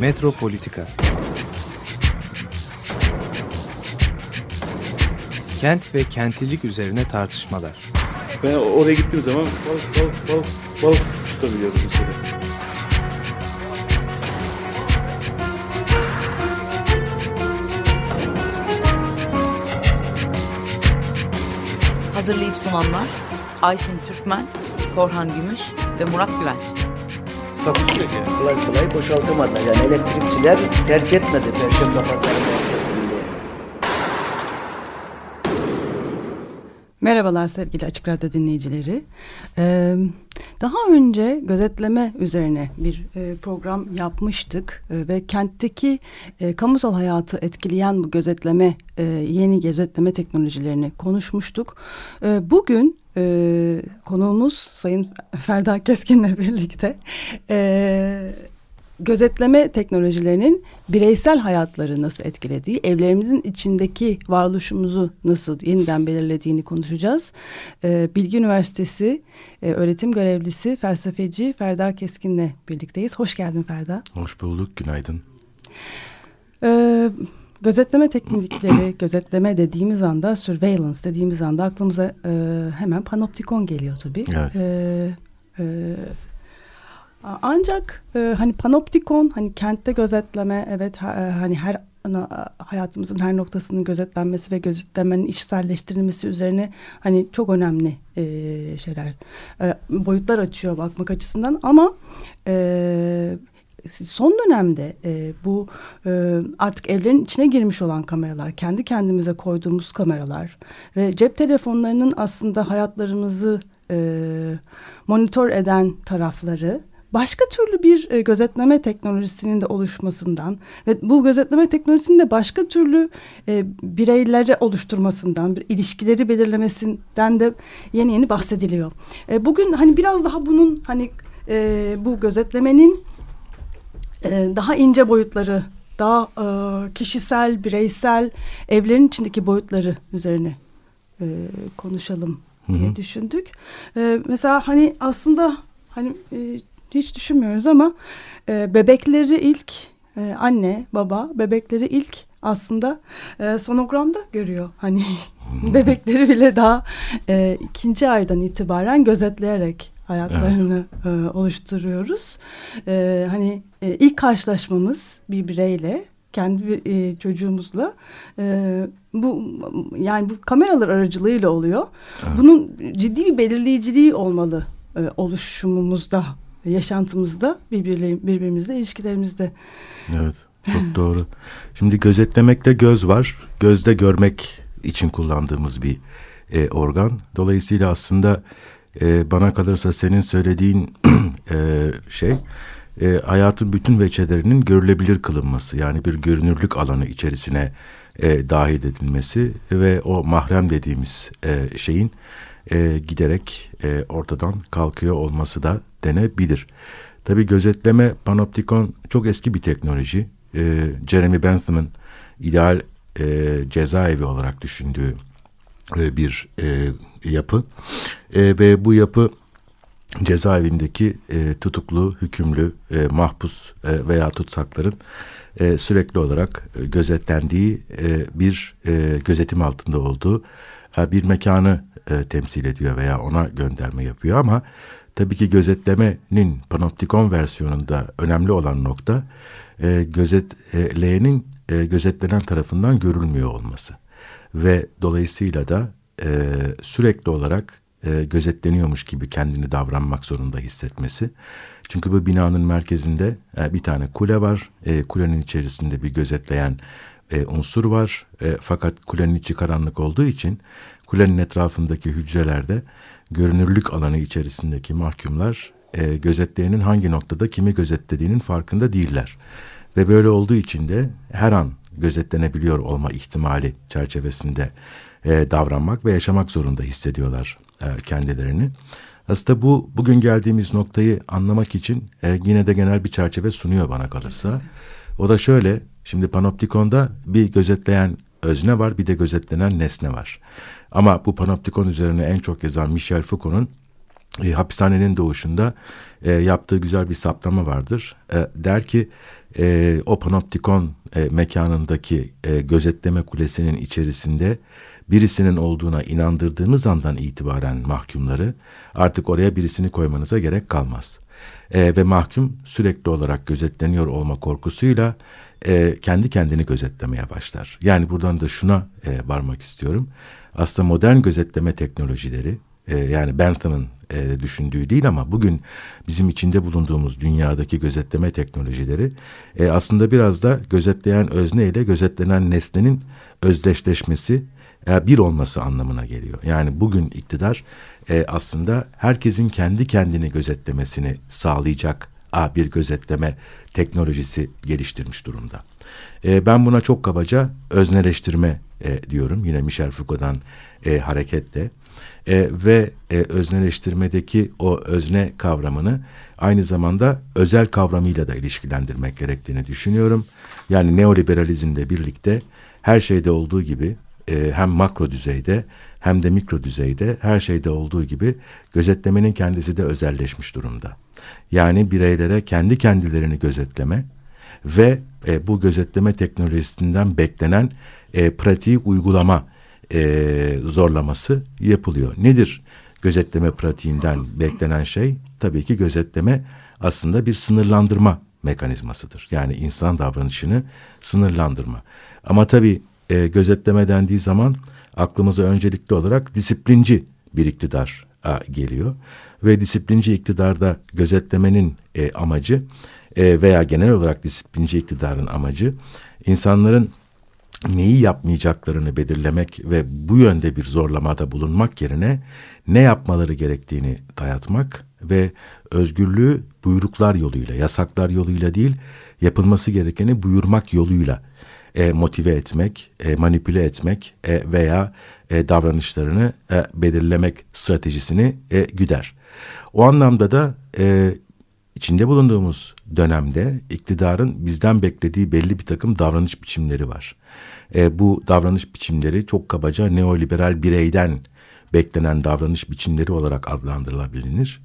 Metropolitika Kent ve kentlilik üzerine tartışmalar. Ben oraya gittiğim zaman balık balık balık balık tutabiliyordum mesela. Hazırlayıp sunanlar Aysin Türkmen, Korhan Gümüş ve Murat Güvenç. Takusuyor yani. kolay kolay boşaltamadılar. Yani elektrikçiler terk etmedi Perşembe Pazarı. Merhabalar sevgili Açık Radyo dinleyicileri. Ee, daha önce gözetleme üzerine bir e, program yapmıştık e, ve kentteki e, kamusal hayatı etkileyen bu gözetleme, e, yeni gözetleme teknolojilerini konuşmuştuk. E, bugün e, konuğumuz Sayın Ferda Keskin'le birlikte e, gözetleme teknolojilerinin bireysel hayatları nasıl etkilediği, evlerimizin içindeki varoluşumuzu nasıl yeniden belirlediğini konuşacağız. Ee, Bilgi Üniversitesi e, öğretim görevlisi, felsefeci Ferda Keskin'le birlikteyiz. Hoş geldin Ferda. Hoş bulduk, günaydın. Ee, gözetleme teknikleri, gözetleme dediğimiz anda, surveillance dediğimiz anda aklımıza e, hemen panoptikon geliyor tabii. Evet. Ee, e, ancak e, hani panoptikon hani kentte gözetleme evet ha, e, hani her ana, hayatımızın her noktasının gözetlenmesi ve gözetlemenin işselleştirilmesi üzerine hani çok önemli e, şeyler e, boyutlar açıyor bakmak açısından ama e, son dönemde e, bu e, artık evlerin içine girmiş olan kameralar, kendi kendimize koyduğumuz kameralar ve cep telefonlarının aslında hayatlarımızı e, monitör eden tarafları başka türlü bir e, gözetleme teknolojisinin de oluşmasından ve bu gözetleme teknolojisinin de başka türlü e, bireyleri oluşturmasından, bir ilişkileri belirlemesinden de yeni yeni bahsediliyor. E, bugün hani biraz daha bunun hani e, bu gözetlemenin e, daha ince boyutları, daha e, kişisel, bireysel evlerin içindeki boyutları üzerine e, konuşalım diye Hı hı. düşündük. E, mesela hani aslında hani e, hiç düşünmüyoruz ama e, bebekleri ilk e, anne baba bebekleri ilk aslında e, sonogramda görüyor. Hani bebekleri bile daha e, ikinci aydan itibaren gözetleyerek hayatlarını e, oluşturuyoruz. E, hani e, ilk karşılaşmamız bir bireyle kendi e, çocuğumuzla e, bu yani bu kameralar aracılığıyla oluyor. Bunun ciddi bir belirleyiciliği olmalı e, oluşumumuzda yaşantımızda birbirle, birbirimizle ilişkilerimizde. Evet, çok doğru. Şimdi gözetlemekte göz var. Gözde görmek için kullandığımız bir e, organ. Dolayısıyla aslında e, bana kalırsa senin söylediğin e, şey e, hayatın bütün veçelerinin görülebilir kılınması. Yani bir görünürlük alanı içerisine e, dahil edilmesi ve o mahrem dediğimiz e, şeyin e, giderek e, ortadan kalkıyor olması da denebilir. Tabi gözetleme panoptikon çok eski bir teknoloji. E, Jeremy Bentham'ın ideal e, cezaevi olarak düşündüğü e, bir e, yapı. E, ve bu yapı cezaevindeki e, tutuklu, hükümlü, e, mahpus e, veya tutsakların e, sürekli olarak e, gözetlendiği e, bir e, gözetim altında olduğu e, bir mekanı e, temsil ediyor veya ona gönderme yapıyor. Ama tabii ki gözetlemenin panoptikon versiyonunda önemli olan nokta e, gözetleyenin e, gözetlenen tarafından görülmüyor olması ve dolayısıyla da e, sürekli olarak e, gözetleniyormuş gibi kendini davranmak zorunda hissetmesi. Çünkü bu binanın merkezinde e, bir tane kule var. E, kulenin içerisinde bir gözetleyen e, unsur var. E, fakat kulenin içi karanlık olduğu için kulenin etrafındaki hücrelerde görünürlük alanı içerisindeki mahkumlar e, gözetleyenin hangi noktada kimi gözetlediğinin farkında değiller. Ve böyle olduğu için de her an gözetlenebiliyor olma ihtimali çerçevesinde e, davranmak ve yaşamak zorunda hissediyorlar e, kendilerini. Aslında bu bugün geldiğimiz noktayı anlamak için e, yine de genel bir çerçeve sunuyor bana kalırsa. O da şöyle, şimdi panoptikonda bir gözetleyen özne var bir de gözetlenen nesne var. Ama bu panoptikon üzerine en çok yazan Michel Foucault'un e, hapishanenin doğuşunda e, yaptığı güzel bir saptama vardır. E, der ki e, o panoptikon e, mekanındaki e, gözetleme kulesinin içerisinde birisinin olduğuna inandırdığınız andan itibaren mahkumları artık oraya birisini koymanıza gerek kalmaz. E, ve mahkum sürekli olarak gözetleniyor olma korkusuyla e, kendi kendini gözetlemeye başlar. Yani buradan da şuna e, varmak istiyorum. Aslında modern gözetleme teknolojileri e, yani Bentham'ın e, düşündüğü değil ama bugün bizim içinde bulunduğumuz dünyadaki gözetleme teknolojileri e, aslında biraz da gözetleyen özne ile gözetlenen nesnenin özdeşleşmesi e, bir olması anlamına geliyor. Yani bugün iktidar e, aslında herkesin kendi kendini gözetlemesini sağlayacak a, bir gözetleme teknolojisi geliştirmiş durumda. E, ben buna çok kabaca özneleştirme e, diyorum yine Michel Foucault'dan e, hareketle. E, ve e, özneleştirmedeki o özne kavramını aynı zamanda özel kavramıyla da ilişkilendirmek gerektiğini düşünüyorum. Yani neoliberalizmle birlikte her şeyde olduğu gibi e, hem makro düzeyde hem de mikro düzeyde her şeyde olduğu gibi gözetlemenin kendisi de özelleşmiş durumda. Yani bireylere kendi kendilerini gözetleme ve e, bu gözetleme teknolojisinden beklenen e, pratiği uygulama e, zorlaması yapılıyor. Nedir gözetleme pratiğinden beklenen şey? Tabii ki gözetleme aslında bir sınırlandırma mekanizmasıdır. Yani insan davranışını sınırlandırma. Ama tabii e, gözetleme dendiği zaman aklımıza öncelikli olarak disiplinci bir iktidar geliyor. Ve disiplinci iktidarda gözetlemenin e, amacı e, veya genel olarak disiplinci iktidarın amacı insanların neyi yapmayacaklarını belirlemek ve bu yönde bir zorlamada bulunmak yerine ne yapmaları gerektiğini dayatmak ve özgürlüğü buyruklar yoluyla, yasaklar yoluyla değil, yapılması gerekeni buyurmak yoluyla e, motive etmek, e, manipüle etmek e, veya e, davranışlarını e, belirlemek stratejisini e, güder. O anlamda da e, içinde bulunduğumuz dönemde iktidarın bizden beklediği belli bir takım davranış biçimleri var. E, bu davranış biçimleri çok kabaca neoliberal bireyden beklenen davranış biçimleri olarak adlandırılabilir.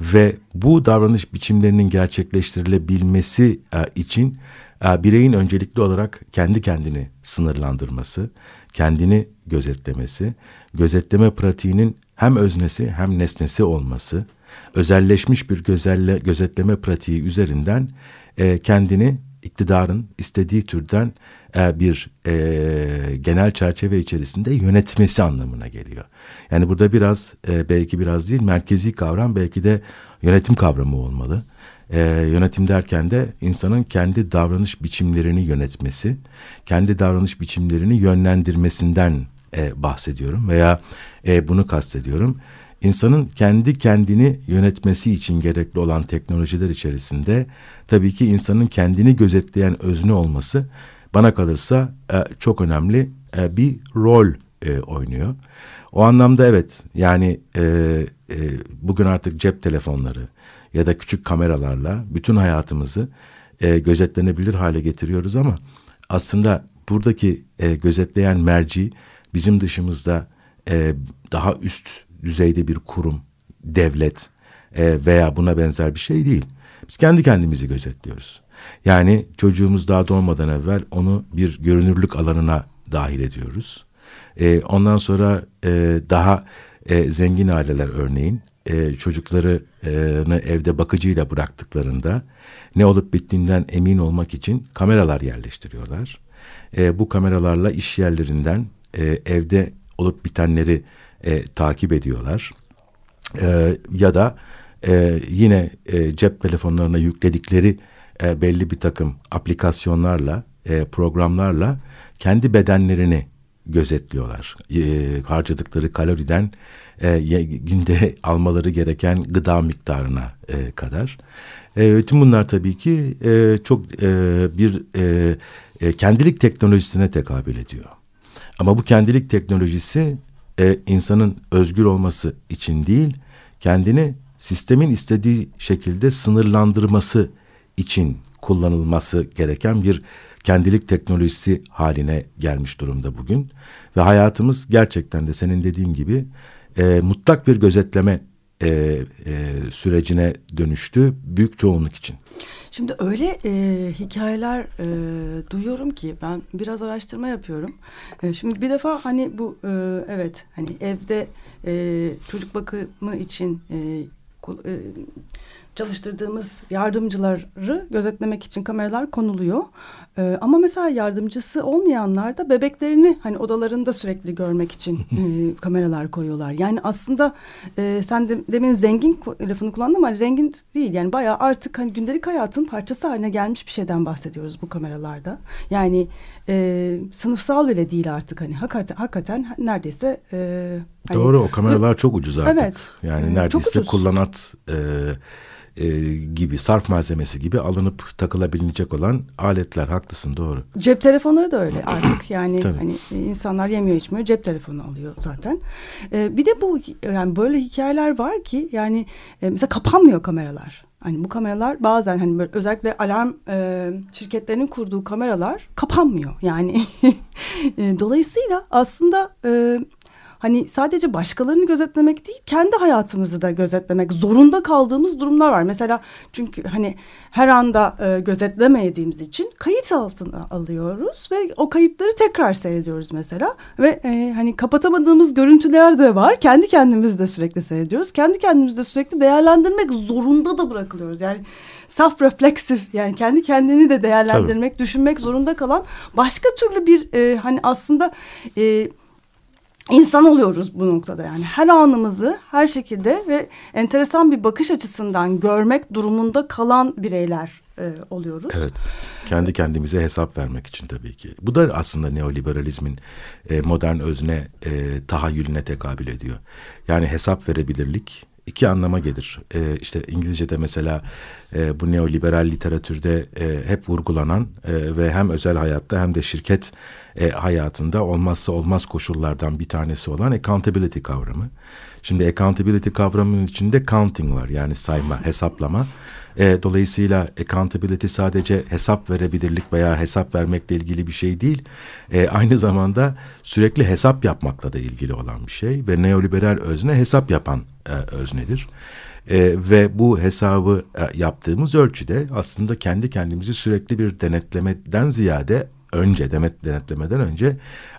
Ve bu davranış biçimlerinin gerçekleştirilebilmesi e, için e, bireyin öncelikli olarak kendi kendini sınırlandırması, kendini gözetlemesi, gözetleme pratiğinin hem öznesi hem nesnesi olması, özelleşmiş bir gözelle, gözetleme pratiği üzerinden e, kendini iktidarın istediği türden e, bir e, genel çerçeve içerisinde yönetmesi anlamına geliyor. Yani burada biraz e, belki biraz değil merkezi kavram belki de yönetim kavramı olmalı. E, yönetim derken de insanın kendi davranış biçimlerini yönetmesi, kendi davranış biçimlerini yönlendirmesinden e, bahsediyorum veya e, bunu kastediyorum. İnsanın kendi kendini yönetmesi için gerekli olan teknolojiler içerisinde tabii ki insanın kendini gözetleyen özne olması bana kalırsa e, çok önemli e, bir rol e, oynuyor. O anlamda evet yani e, e, bugün artık cep telefonları ya da küçük kameralarla bütün hayatımızı e, gözetlenebilir hale getiriyoruz ama aslında buradaki e, gözetleyen merci bizim dışımızda e, daha üst düzeyde bir kurum, devlet e, veya buna benzer bir şey değil. Biz kendi kendimizi gözetliyoruz. Yani çocuğumuz daha doğmadan evvel onu bir görünürlük alanına dahil ediyoruz. E, ondan sonra e, daha e, zengin aileler örneğin e, çocuklarını evde bakıcıyla bıraktıklarında ne olup bittiğinden emin olmak için kameralar yerleştiriyorlar. E, bu kameralarla iş yerlerinden e, evde olup bitenleri e, takip ediyorlar. E, ya da e, yine e, cep telefonlarına yükledikleri e, belli bir takım aplikasyonlarla, e, programlarla kendi bedenlerini gözetliyorlar. E, harcadıkları kaloriden e, günde almaları gereken gıda miktarına e, kadar. E, tüm bunlar tabii ki e, çok e, bir e, e, kendilik teknolojisine tekabül ediyor. Ama bu kendilik teknolojisi e, insanın özgür olması için değil, kendini sistemin istediği şekilde sınırlandırması için kullanılması gereken bir kendilik teknolojisi haline gelmiş durumda bugün. Ve hayatımız gerçekten de senin dediğin gibi e, mutlak bir gözetleme e, e, sürecine dönüştü büyük çoğunluk için. Şimdi öyle e, hikayeler e, duyuyorum ki ben biraz araştırma yapıyorum. E, şimdi bir defa hani bu e, evet hani evde e, çocuk bakımı için e, e, çalıştırdığımız yardımcıları gözetlemek için kameralar konuluyor. Ee, ama mesela yardımcısı olmayanlar da bebeklerini hani odalarında sürekli görmek için e, kameralar koyuyorlar. Yani aslında e, sen de, demin zengin lafını kullandın ama zengin değil. Yani bayağı artık hani gündelik hayatın parçası haline gelmiş bir şeyden bahsediyoruz bu kameralarda. Yani e, sınıfsal bile değil artık hani hakikaten, hakikaten neredeyse... E, hani, Doğru o kameralar çok ucuz artık. Evet. Yani e, neredeyse kullanat... E, e, gibi sarf malzemesi gibi alınıp takılabilecek olan aletler haklısın doğru. Cep telefonları da öyle artık yani hani e, insanlar yemiyor içmiyor cep telefonu alıyor zaten. E, bir de bu yani böyle hikayeler var ki yani e, mesela kapanmıyor kameralar. Hani bu kameralar bazen hani böyle özellikle alarm e, şirketlerinin kurduğu kameralar kapanmıyor. Yani e, dolayısıyla aslında e, hani sadece başkalarını gözetlemek değil kendi hayatımızı da gözetlemek zorunda kaldığımız durumlar var. Mesela çünkü hani her anda e, gözetlemediğimiz için kayıt altına alıyoruz ve o kayıtları tekrar seyrediyoruz mesela ve e, hani kapatamadığımız görüntüler de var. Kendi kendimizi de sürekli seyrediyoruz. Kendi kendimizi de sürekli değerlendirmek zorunda da bırakılıyoruz. Yani saf refleksif yani kendi kendini de değerlendirmek, Tabii. düşünmek zorunda kalan başka türlü bir e, hani aslında e, insan oluyoruz bu noktada yani her anımızı her şekilde ve enteresan bir bakış açısından görmek durumunda kalan bireyler e, oluyoruz. Evet. Kendi kendimize hesap vermek için tabii ki. Bu da aslında neoliberalizmin e, modern özne e, tahayyülüne tekabül ediyor. Yani hesap verebilirlik iki anlama gelir. E, işte İngilizce'de mesela e, bu neoliberal literatürde e, hep vurgulanan e, ve hem özel hayatta hem de şirket e, hayatında olmazsa olmaz koşullardan bir tanesi olan accountability kavramı. Şimdi accountability kavramının içinde counting var yani sayma, hesaplama. E, dolayısıyla accountability sadece hesap verebilirlik veya hesap vermekle ilgili bir şey değil. E, aynı zamanda sürekli hesap yapmakla da ilgili olan bir şey ve neoliberal özne hesap yapan e, öznedir. E, ve bu hesabı e, yaptığımız ölçüde aslında kendi kendimizi sürekli bir denetlemeden ziyade önce demet denetlemeden önce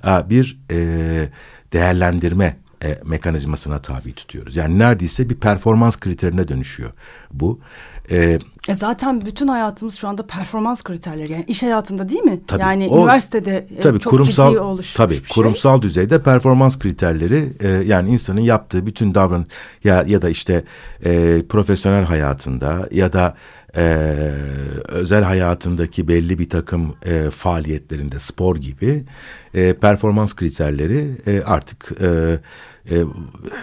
e, bir e, değerlendirme e, mekanizmasına tabi tutuyoruz. Yani neredeyse bir performans kriterine dönüşüyor bu. E, e zaten bütün hayatımız şu anda performans kriterleri yani iş hayatında değil mi? Tabii, yani o, üniversitede e, tabii, çok kurumsal, ciddi oluşmuş tabii, şey. Kurumsal düzeyde performans kriterleri e, yani insanın yaptığı bütün davran ya ya da işte e, profesyonel hayatında ya da e, özel hayatındaki belli bir takım e, faaliyetlerinde spor gibi e, performans kriterleri e, artık e, e,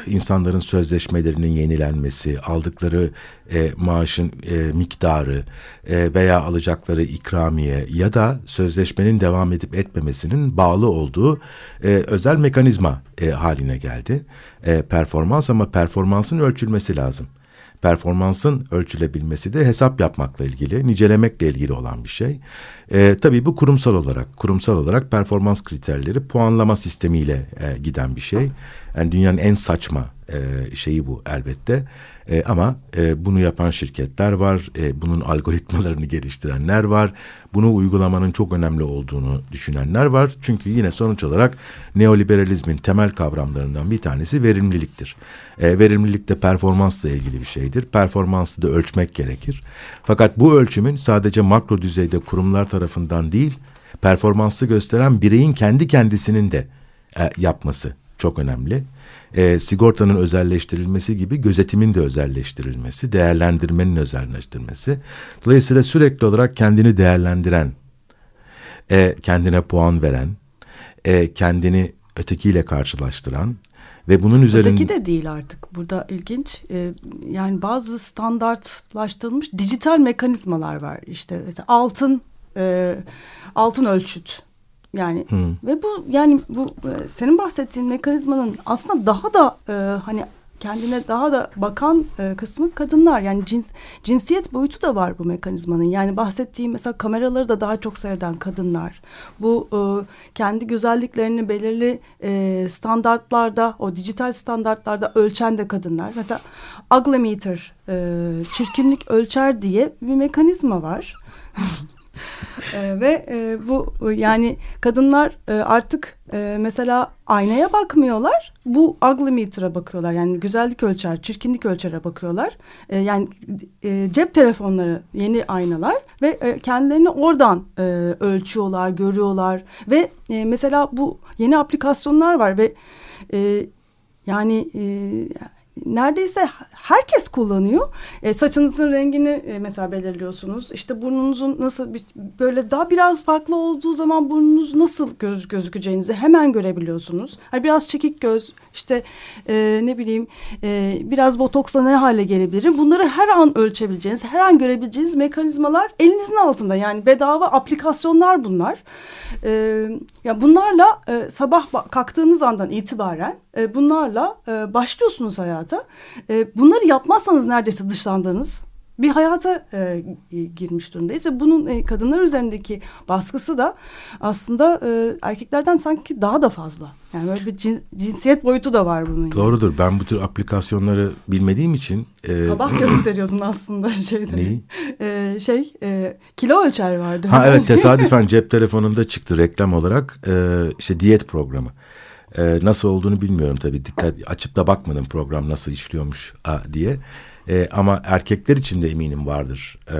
insanların sözleşmelerinin yenilenmesi, aldıkları e, maaşın e, miktarı e, veya alacakları ikramiye ya da sözleşmenin devam edip etmemesinin bağlı olduğu e, özel mekanizma e, haline geldi. E, performans ama performansın ölçülmesi lazım performansın ölçülebilmesi de hesap yapmakla ilgili, nicelemekle ilgili olan bir şey. E, tabii bu kurumsal olarak, kurumsal olarak performans kriterleri puanlama sistemiyle e, giden bir şey. Yani dünyanın en saçma e, şeyi bu elbette. E, ama e, bunu yapan şirketler var, e, bunun algoritmalarını geliştirenler var, bunu uygulamanın çok önemli olduğunu düşünenler var. Çünkü yine sonuç olarak neoliberalizmin temel kavramlarından bir tanesi verimliliktir. E, verimlilik de performansla ilgili bir şeydir. Performansı da ölçmek gerekir. Fakat bu ölçümün sadece makro düzeyde kurumlar tarafından değil, performansı gösteren bireyin kendi kendisinin de e, yapması çok önemli e, sigortanın özelleştirilmesi gibi gözetimin de özelleştirilmesi, değerlendirmenin özelleştirilmesi. Dolayısıyla sürekli olarak kendini değerlendiren, e, kendine puan veren, e, kendini ötekiyle karşılaştıran ve bunun üzerinde... Öteki de değil artık. Burada ilginç. E, yani bazı standartlaştırılmış dijital mekanizmalar var. İşte mesela altın e, altın ölçüt yani hmm. ve bu yani bu e, senin bahsettiğin mekanizmanın aslında daha da e, hani kendine daha da bakan e, kısmı kadınlar. Yani cins, cinsiyet boyutu da var bu mekanizmanın. Yani bahsettiğim mesela kameraları da daha çok seyreden kadınlar. Bu e, kendi güzelliklerini belirli e, standartlarda, o dijital standartlarda ölçen de kadınlar. Mesela ugly meter, e, çirkinlik ölçer diye bir mekanizma var. e, ve e, bu yani kadınlar e, artık e, mesela aynaya bakmıyorlar. Bu ugly meter'a bakıyorlar. Yani güzellik ölçer, çirkinlik ölçere bakıyorlar. E, yani e, cep telefonları yeni aynalar ve e, kendilerini oradan e, ölçüyorlar, görüyorlar ve e, mesela bu yeni aplikasyonlar var ve e, yani e, neredeyse herkes kullanıyor. E, saçınızın rengini e, mesela belirliyorsunuz. İşte burnunuzun nasıl bir, böyle daha biraz farklı olduğu zaman burnunuz nasıl göz, gözükeceğinizi hemen görebiliyorsunuz. Hani biraz çekik göz, işte e, ne bileyim e, biraz botoksla ne hale gelebilirim. Bunları her an ölçebileceğiniz, her an görebileceğiniz mekanizmalar elinizin altında. Yani bedava aplikasyonlar bunlar. E, ya bunlarla e, sabah kalktığınız andan itibaren e, bunlarla e, başlıyorsunuz hayata. E, bunları yapmazsanız neredeyse dışlandığınız bir hayata e, girmiş durumdayız ve bunun e, kadınlar üzerindeki baskısı da aslında e, erkeklerden sanki daha da fazla. Yani böyle bir cin, cinsiyet boyutu da var bunun. Doğrudur. Yani. Ben bu tür aplikasyonları bilmediğim için... E... Sabah gösteriyordun aslında şeyde. Neyi? E, şey, e, kilo ölçer vardı. Ha evet tesadüfen cep telefonumda çıktı reklam olarak e, işte diyet programı. E, nasıl olduğunu bilmiyorum tabii. Dikkat açıp da bakmadım program nasıl işliyormuş a, diye. E, ama erkekler için de eminim vardır. E,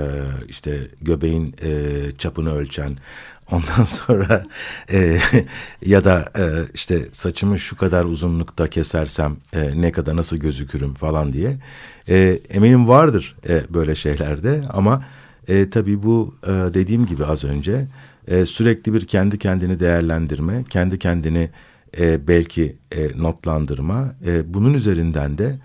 işte göbeğin e, çapını ölçen, ondan sonra e, ya da e, işte saçımı şu kadar uzunlukta kesersem e, ne kadar nasıl gözükürüm falan diye. E, eminim vardır e, böyle şeylerde ama e, tabii bu e, dediğim gibi az önce e, sürekli bir kendi kendini değerlendirme, kendi kendini e, belki e, notlandırma, e, bunun üzerinden de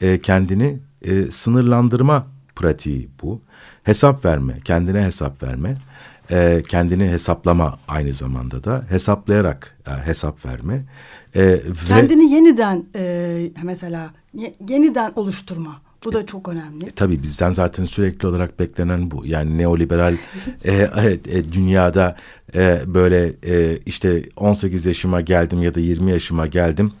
e, kendini e, sınırlandırma pratiği bu. Hesap verme, kendine hesap verme, e, kendini hesaplama aynı zamanda da hesaplayarak e, hesap verme. E, kendini ve, yeniden e, mesela ye, yeniden oluşturma. Bu da çok önemli. E, tabii bizden zaten sürekli olarak beklenen bu. Yani neoliberal e, e, dünyada e, böyle e, işte 18 yaşıma geldim ya da 20 yaşıma geldim.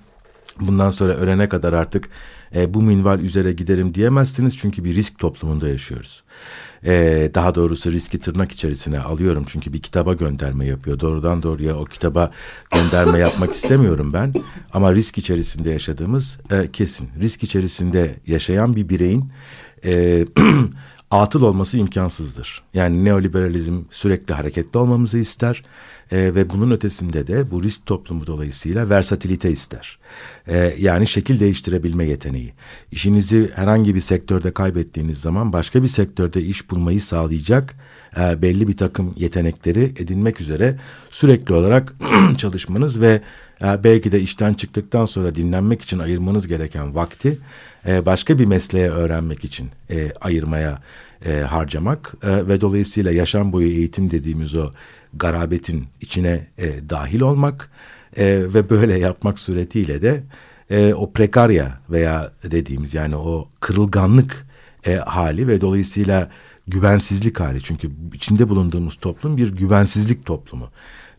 Bundan sonra ölene kadar artık e, bu minval üzere giderim diyemezsiniz. Çünkü bir risk toplumunda yaşıyoruz. E, daha doğrusu riski tırnak içerisine alıyorum. Çünkü bir kitaba gönderme yapıyor. Doğrudan doğruya o kitaba gönderme yapmak istemiyorum ben. Ama risk içerisinde yaşadığımız e, kesin. Risk içerisinde yaşayan bir bireyin... E, atıl olması imkansızdır. Yani neoliberalizm sürekli hareketli olmamızı ister e, ve bunun ötesinde de bu risk toplumu dolayısıyla versatilite ister. E, yani şekil değiştirebilme yeteneği. İşinizi herhangi bir sektörde kaybettiğiniz zaman başka bir sektörde iş bulmayı sağlayacak e, belli bir takım yetenekleri edinmek üzere sürekli olarak çalışmanız ve e, belki de işten çıktıktan sonra dinlenmek için ayırmanız gereken vakti e, başka bir mesleğe öğrenmek için e, ayırmaya e, harcamak e, ve dolayısıyla yaşam boyu eğitim dediğimiz o garabetin içine e, dahil olmak e, ve böyle yapmak suretiyle de e, o prekarya veya dediğimiz yani o kırılganlık e, hali ve dolayısıyla güvensizlik hali. Çünkü içinde bulunduğumuz toplum bir güvensizlik toplumu.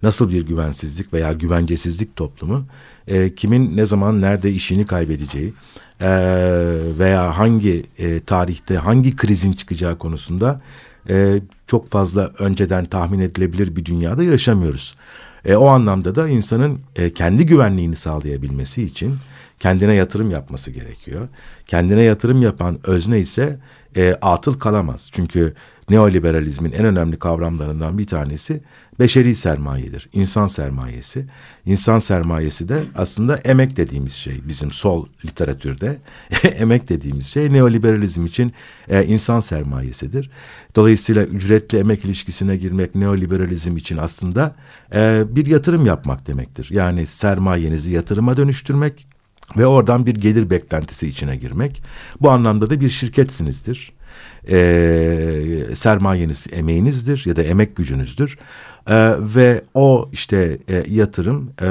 Nasıl bir güvensizlik veya güvencesizlik toplumu? E, kimin ne zaman nerede işini kaybedeceği e, veya hangi e, tarihte hangi krizin çıkacağı konusunda e, çok fazla önceden tahmin edilebilir bir dünyada yaşamıyoruz. E, o anlamda da insanın e, kendi güvenliğini sağlayabilmesi için kendine yatırım yapması gerekiyor. Kendine yatırım yapan özne ise e, atıl kalamaz. Çünkü neoliberalizmin en önemli kavramlarından bir tanesi beşeri sermayedir. İnsan sermayesi. İnsan sermayesi de aslında emek dediğimiz şey bizim sol literatürde. emek dediğimiz şey neoliberalizm için e, insan sermayesidir. Dolayısıyla ücretli emek ilişkisine girmek neoliberalizm için aslında e, bir yatırım yapmak demektir. Yani sermayenizi yatırıma dönüştürmek ve oradan bir gelir beklentisi içine girmek. Bu anlamda da bir şirketsinizdir. E, sermayeniz emeğinizdir ya da emek gücünüzdür. E, ve o işte e, yatırım e,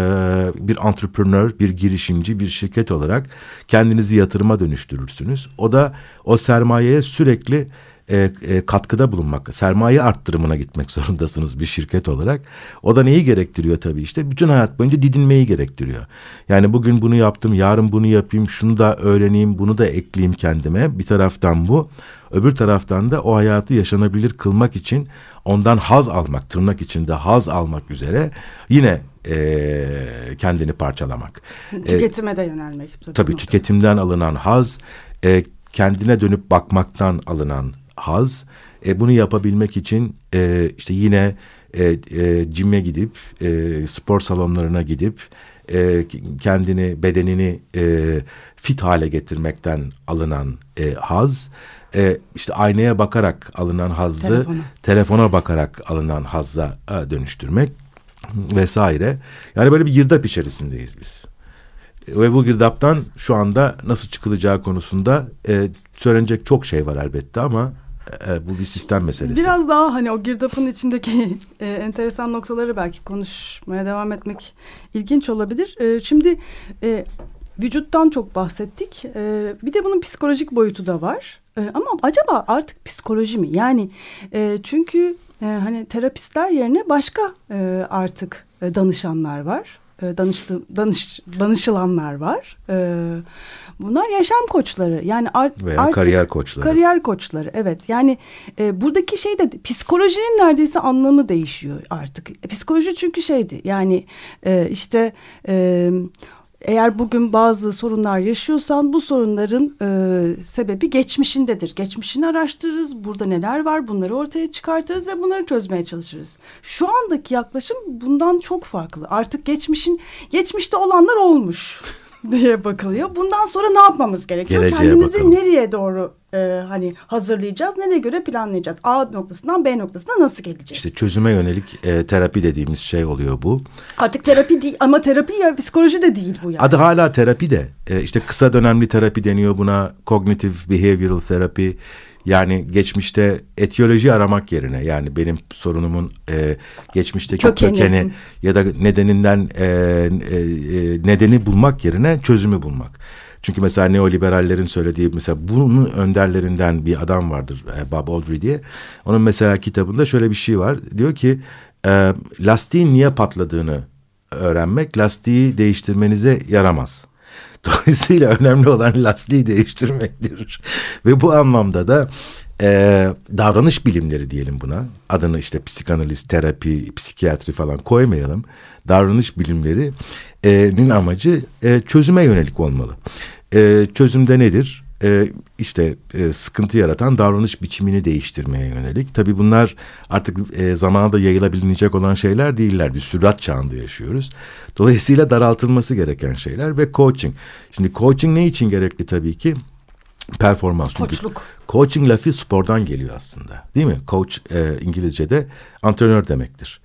bir entrepreneur, bir girişimci, bir şirket olarak kendinizi yatırıma dönüştürürsünüz. O da o sermayeye sürekli e, e, katkıda bulunmak, sermaye arttırımına gitmek zorundasınız bir şirket olarak. O da neyi gerektiriyor tabii işte bütün hayat boyunca didinmeyi gerektiriyor. Yani bugün bunu yaptım, yarın bunu yapayım, şunu da öğreneyim, bunu da ekleyeyim kendime. Bir taraftan bu. Öbür taraftan da o hayatı yaşanabilir kılmak için ondan haz almak, tırnak içinde haz almak üzere yine e, kendini parçalamak. Tüketime de yönelmek. Tabii, tabii tüketimden alınan haz, e, kendine dönüp bakmaktan alınan haz. E, bunu yapabilmek için e, işte yine e, e, cime gidip, e, spor salonlarına gidip e, kendini, bedenini e, fit hale getirmekten alınan e, haz e, işte aynaya bakarak alınan hazzı telefona, telefona bakarak alınan hazza e, dönüştürmek vesaire. Yani böyle bir girdap içerisindeyiz biz. E, ve bu girdaptan şu anda nasıl çıkılacağı konusunda e, söylenecek çok şey var elbette ama e, bu bir sistem meselesi. Biraz daha hani o girdapın içindeki e, enteresan noktaları belki konuşmaya devam etmek ilginç olabilir. E, şimdi e, vücuttan çok bahsettik. E, bir de bunun psikolojik boyutu da var. E, ama acaba artık psikoloji mi? Yani e, çünkü e, hani terapistler yerine başka e, artık e, danışanlar var. E, danıştı, danış, danışılanlar var. E, bunlar yaşam koçları. Yani art, Veya artık kariyer koçları. Kariyer koçları evet. Yani e, buradaki şey de psikolojinin neredeyse anlamı değişiyor artık. E, psikoloji çünkü şeydi yani e, işte... E, eğer bugün bazı sorunlar yaşıyorsan bu sorunların e, sebebi geçmişindedir. Geçmişini araştırırız, burada neler var bunları ortaya çıkartırız ve bunları çözmeye çalışırız. Şu andaki yaklaşım bundan çok farklı. Artık geçmişin geçmişte olanlar olmuş. diye bakılıyor. Bundan sonra ne yapmamız gerekiyor? Geleceğe Kendimizi bakalım. nereye doğru e, hani hazırlayacağız? Nereye göre planlayacağız? A noktasından B noktasına nasıl geleceğiz? İşte çözüme yönelik e, terapi dediğimiz şey oluyor bu. Artık terapi değil ama terapi ya psikoloji de değil bu yani. Adı hala terapi de. E, işte kısa dönemli terapi deniyor buna. Cognitive Behavioral Therapy. Yani geçmişte etiyoloji aramak yerine yani benim sorunumun e, geçmişteki Kökeni. kökeni. ya da nedeninden e, e, e, nedeni bulmak yerine çözümü bulmak. Çünkü mesela neoliberallerin söylediği mesela bunun önderlerinden bir adam vardır e, Bob Aldry diye. Onun mesela kitabında şöyle bir şey var. Diyor ki e, lastiğin niye patladığını öğrenmek lastiği değiştirmenize yaramaz. Dolayısıyla önemli olan lastiği değiştirmektir. Ve bu anlamda da e, davranış bilimleri diyelim buna. Adını işte psikanaliz, terapi, psikiyatri falan koymayalım. Davranış bilimlerinin amacı e, çözüme yönelik olmalı. E, çözümde nedir? E, işte e, sıkıntı yaratan davranış biçimini değiştirmeye yönelik. Tabii bunlar artık e, zamana da yayılabilecek olan şeyler değiller. Bir sürat çağında yaşıyoruz. Dolayısıyla daraltılması gereken şeyler ve coaching. Şimdi coaching ne için gerekli tabii ki? Performans. Koçluk. Coaching lafı spordan geliyor aslında. Değil mi? Coach e, İngilizce'de antrenör demektir.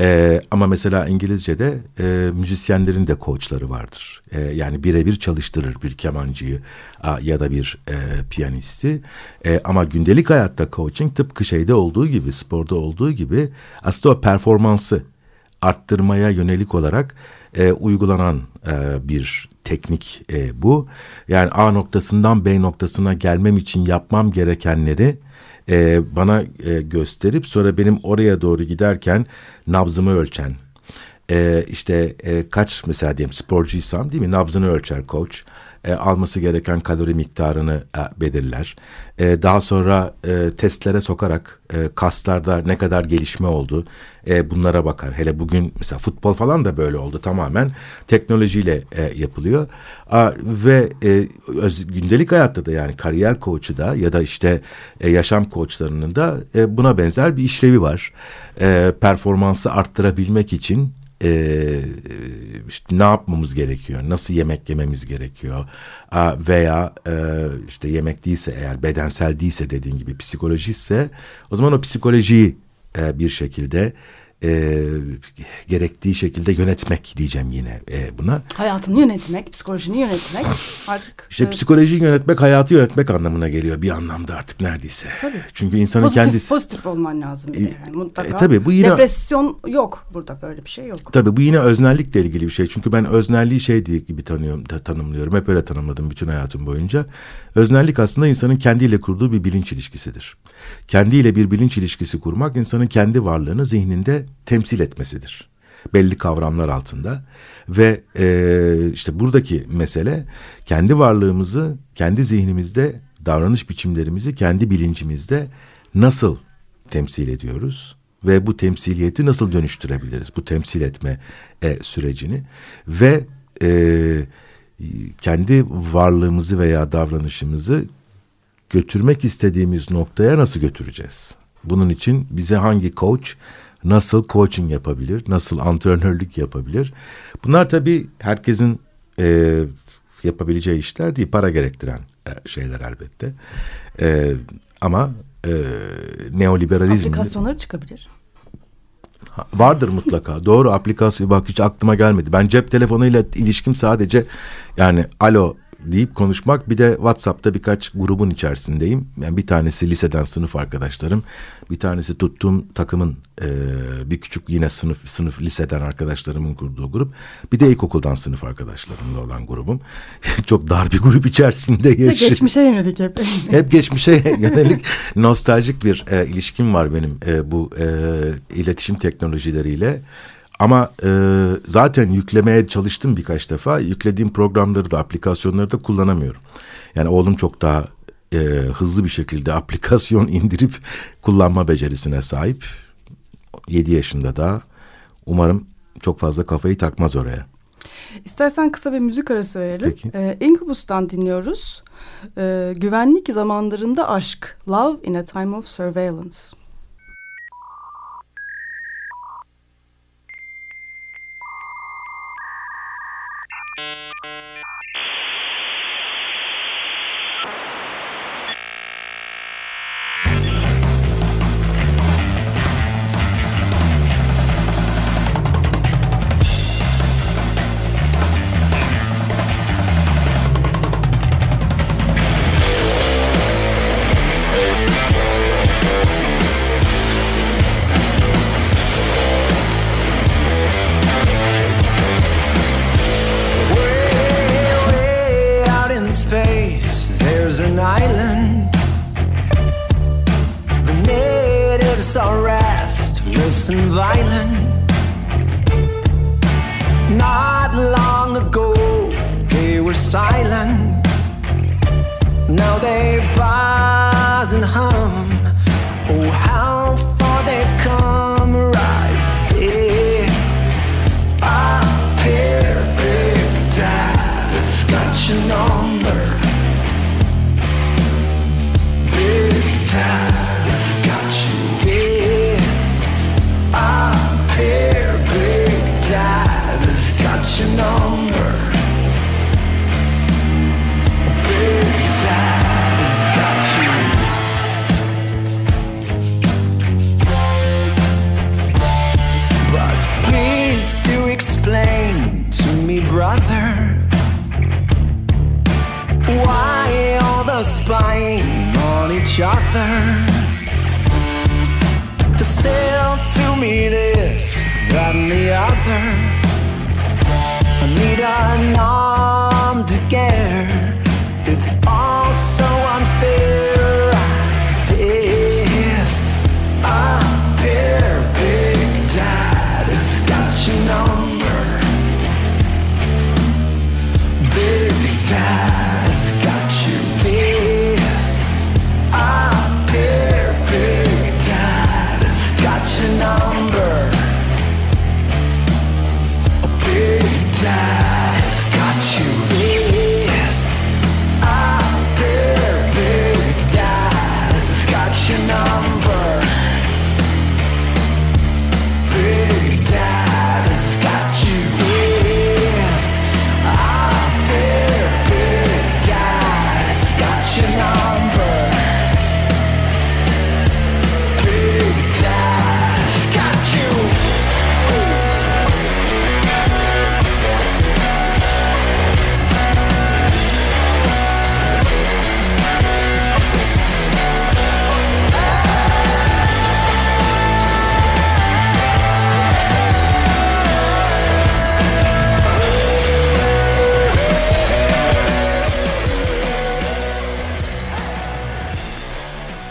E, ama mesela İngilizce'de e, müzisyenlerin de koçları vardır. E, yani birebir çalıştırır bir kemancıyı a, ya da bir e, piyanisti. E, ama gündelik hayatta coaching tıpkı şeyde olduğu gibi, sporda olduğu gibi aslında o performansı arttırmaya yönelik olarak e, uygulanan e, bir teknik e, bu. Yani A noktasından B noktasına gelmem için yapmam gerekenleri e, bana e, gösterip sonra benim oraya doğru giderken nabzımı ölçen e, işte e, kaç mesela diyelim sporcuysam değil mi? Nabzını ölçer coach e, alması gereken kalori miktarını e, belirler. E, daha sonra e, testlere sokarak e, kaslarda ne kadar gelişme oldu e, bunlara bakar. Hele bugün mesela futbol falan da böyle oldu tamamen teknolojiyle e, yapılıyor. A, ve e, öz, gündelik hayatta da yani kariyer koçu da ya da işte e, yaşam koçlarının da e, buna benzer bir işlevi var. E, performansı arttırabilmek için e, işte ne yapmamız gerekiyor, nasıl yemek yememiz gerekiyor? Veya e, işte yemek değilse eğer bedensel değilse dediğin gibi psikolojiyse o zaman o psikolojiyi e, bir şekilde e, gerektiği şekilde yönetmek diyeceğim yine e, buna. Hayatını yönetmek, psikolojini yönetmek artık. İşte e, psikolojiyi yönetmek hayatı yönetmek anlamına geliyor bir anlamda artık neredeyse. Tabii. Çünkü insanın pozitif, kendisi... pozitif olman lazım bir de yani mutlaka. E, tabii bu yine- Depresyon yok burada böyle bir şey yok. Tabii bu yine öznellikle ilgili bir şey. Çünkü ben öznelliği şey diye gibi tanıyorum, ta- tanımlıyorum. Hep öyle tanımladım bütün hayatım boyunca. Öznellik aslında insanın kendiyle kurduğu bir bilinç ilişkisidir. Kendiyle bir bilinç ilişkisi kurmak insanın kendi varlığını zihninde temsil etmesidir. Belli kavramlar altında ve e, işte buradaki mesele kendi varlığımızı kendi zihnimizde davranış biçimlerimizi kendi bilincimizde nasıl temsil ediyoruz ve bu temsiliyeti nasıl dönüştürebiliriz bu temsil etme e, sürecini ve e, kendi varlığımızı veya davranışımızı götürmek istediğimiz noktaya nasıl götüreceğiz? Bunun için bize hangi coach nasıl coaching yapabilir, nasıl antrenörlük yapabilir? Bunlar tabii herkesin e, yapabileceği işler değil, para gerektiren e, şeyler elbette. E, ama e, neoliberalizm Aplikasyonları çıkabilir. Ha, Vardır mutlaka. Doğru aplikasyon bak hiç aklıma gelmedi. Ben cep telefonuyla ilişkim sadece yani alo deyip konuşmak bir de WhatsApp'ta birkaç grubun içerisindeyim. Yani bir tanesi liseden sınıf arkadaşlarım. Bir tanesi tuttuğum takımın e, bir küçük yine sınıf sınıf liseden arkadaşlarımın kurduğu grup. Bir de ilkokuldan sınıf arkadaşlarımla olan grubum. Çok dar bir grup içerisinde yaşıyorum. geçmişe yönelik hep. Hep geçmişe yönelik nostaljik bir e, ilişkim var benim e, bu e, iletişim teknolojileriyle. Ama e, zaten yüklemeye çalıştım birkaç defa. Yüklediğim programları da aplikasyonları da kullanamıyorum. Yani oğlum çok daha e, hızlı bir şekilde aplikasyon indirip kullanma becerisine sahip. 7 yaşında da umarım çok fazla kafayı takmaz oraya. İstersen kısa bir müzik arası verelim. Peki. Ee, Incubus'tan dinliyoruz. Ee, güvenlik zamanlarında aşk. Love in a time of surveillance.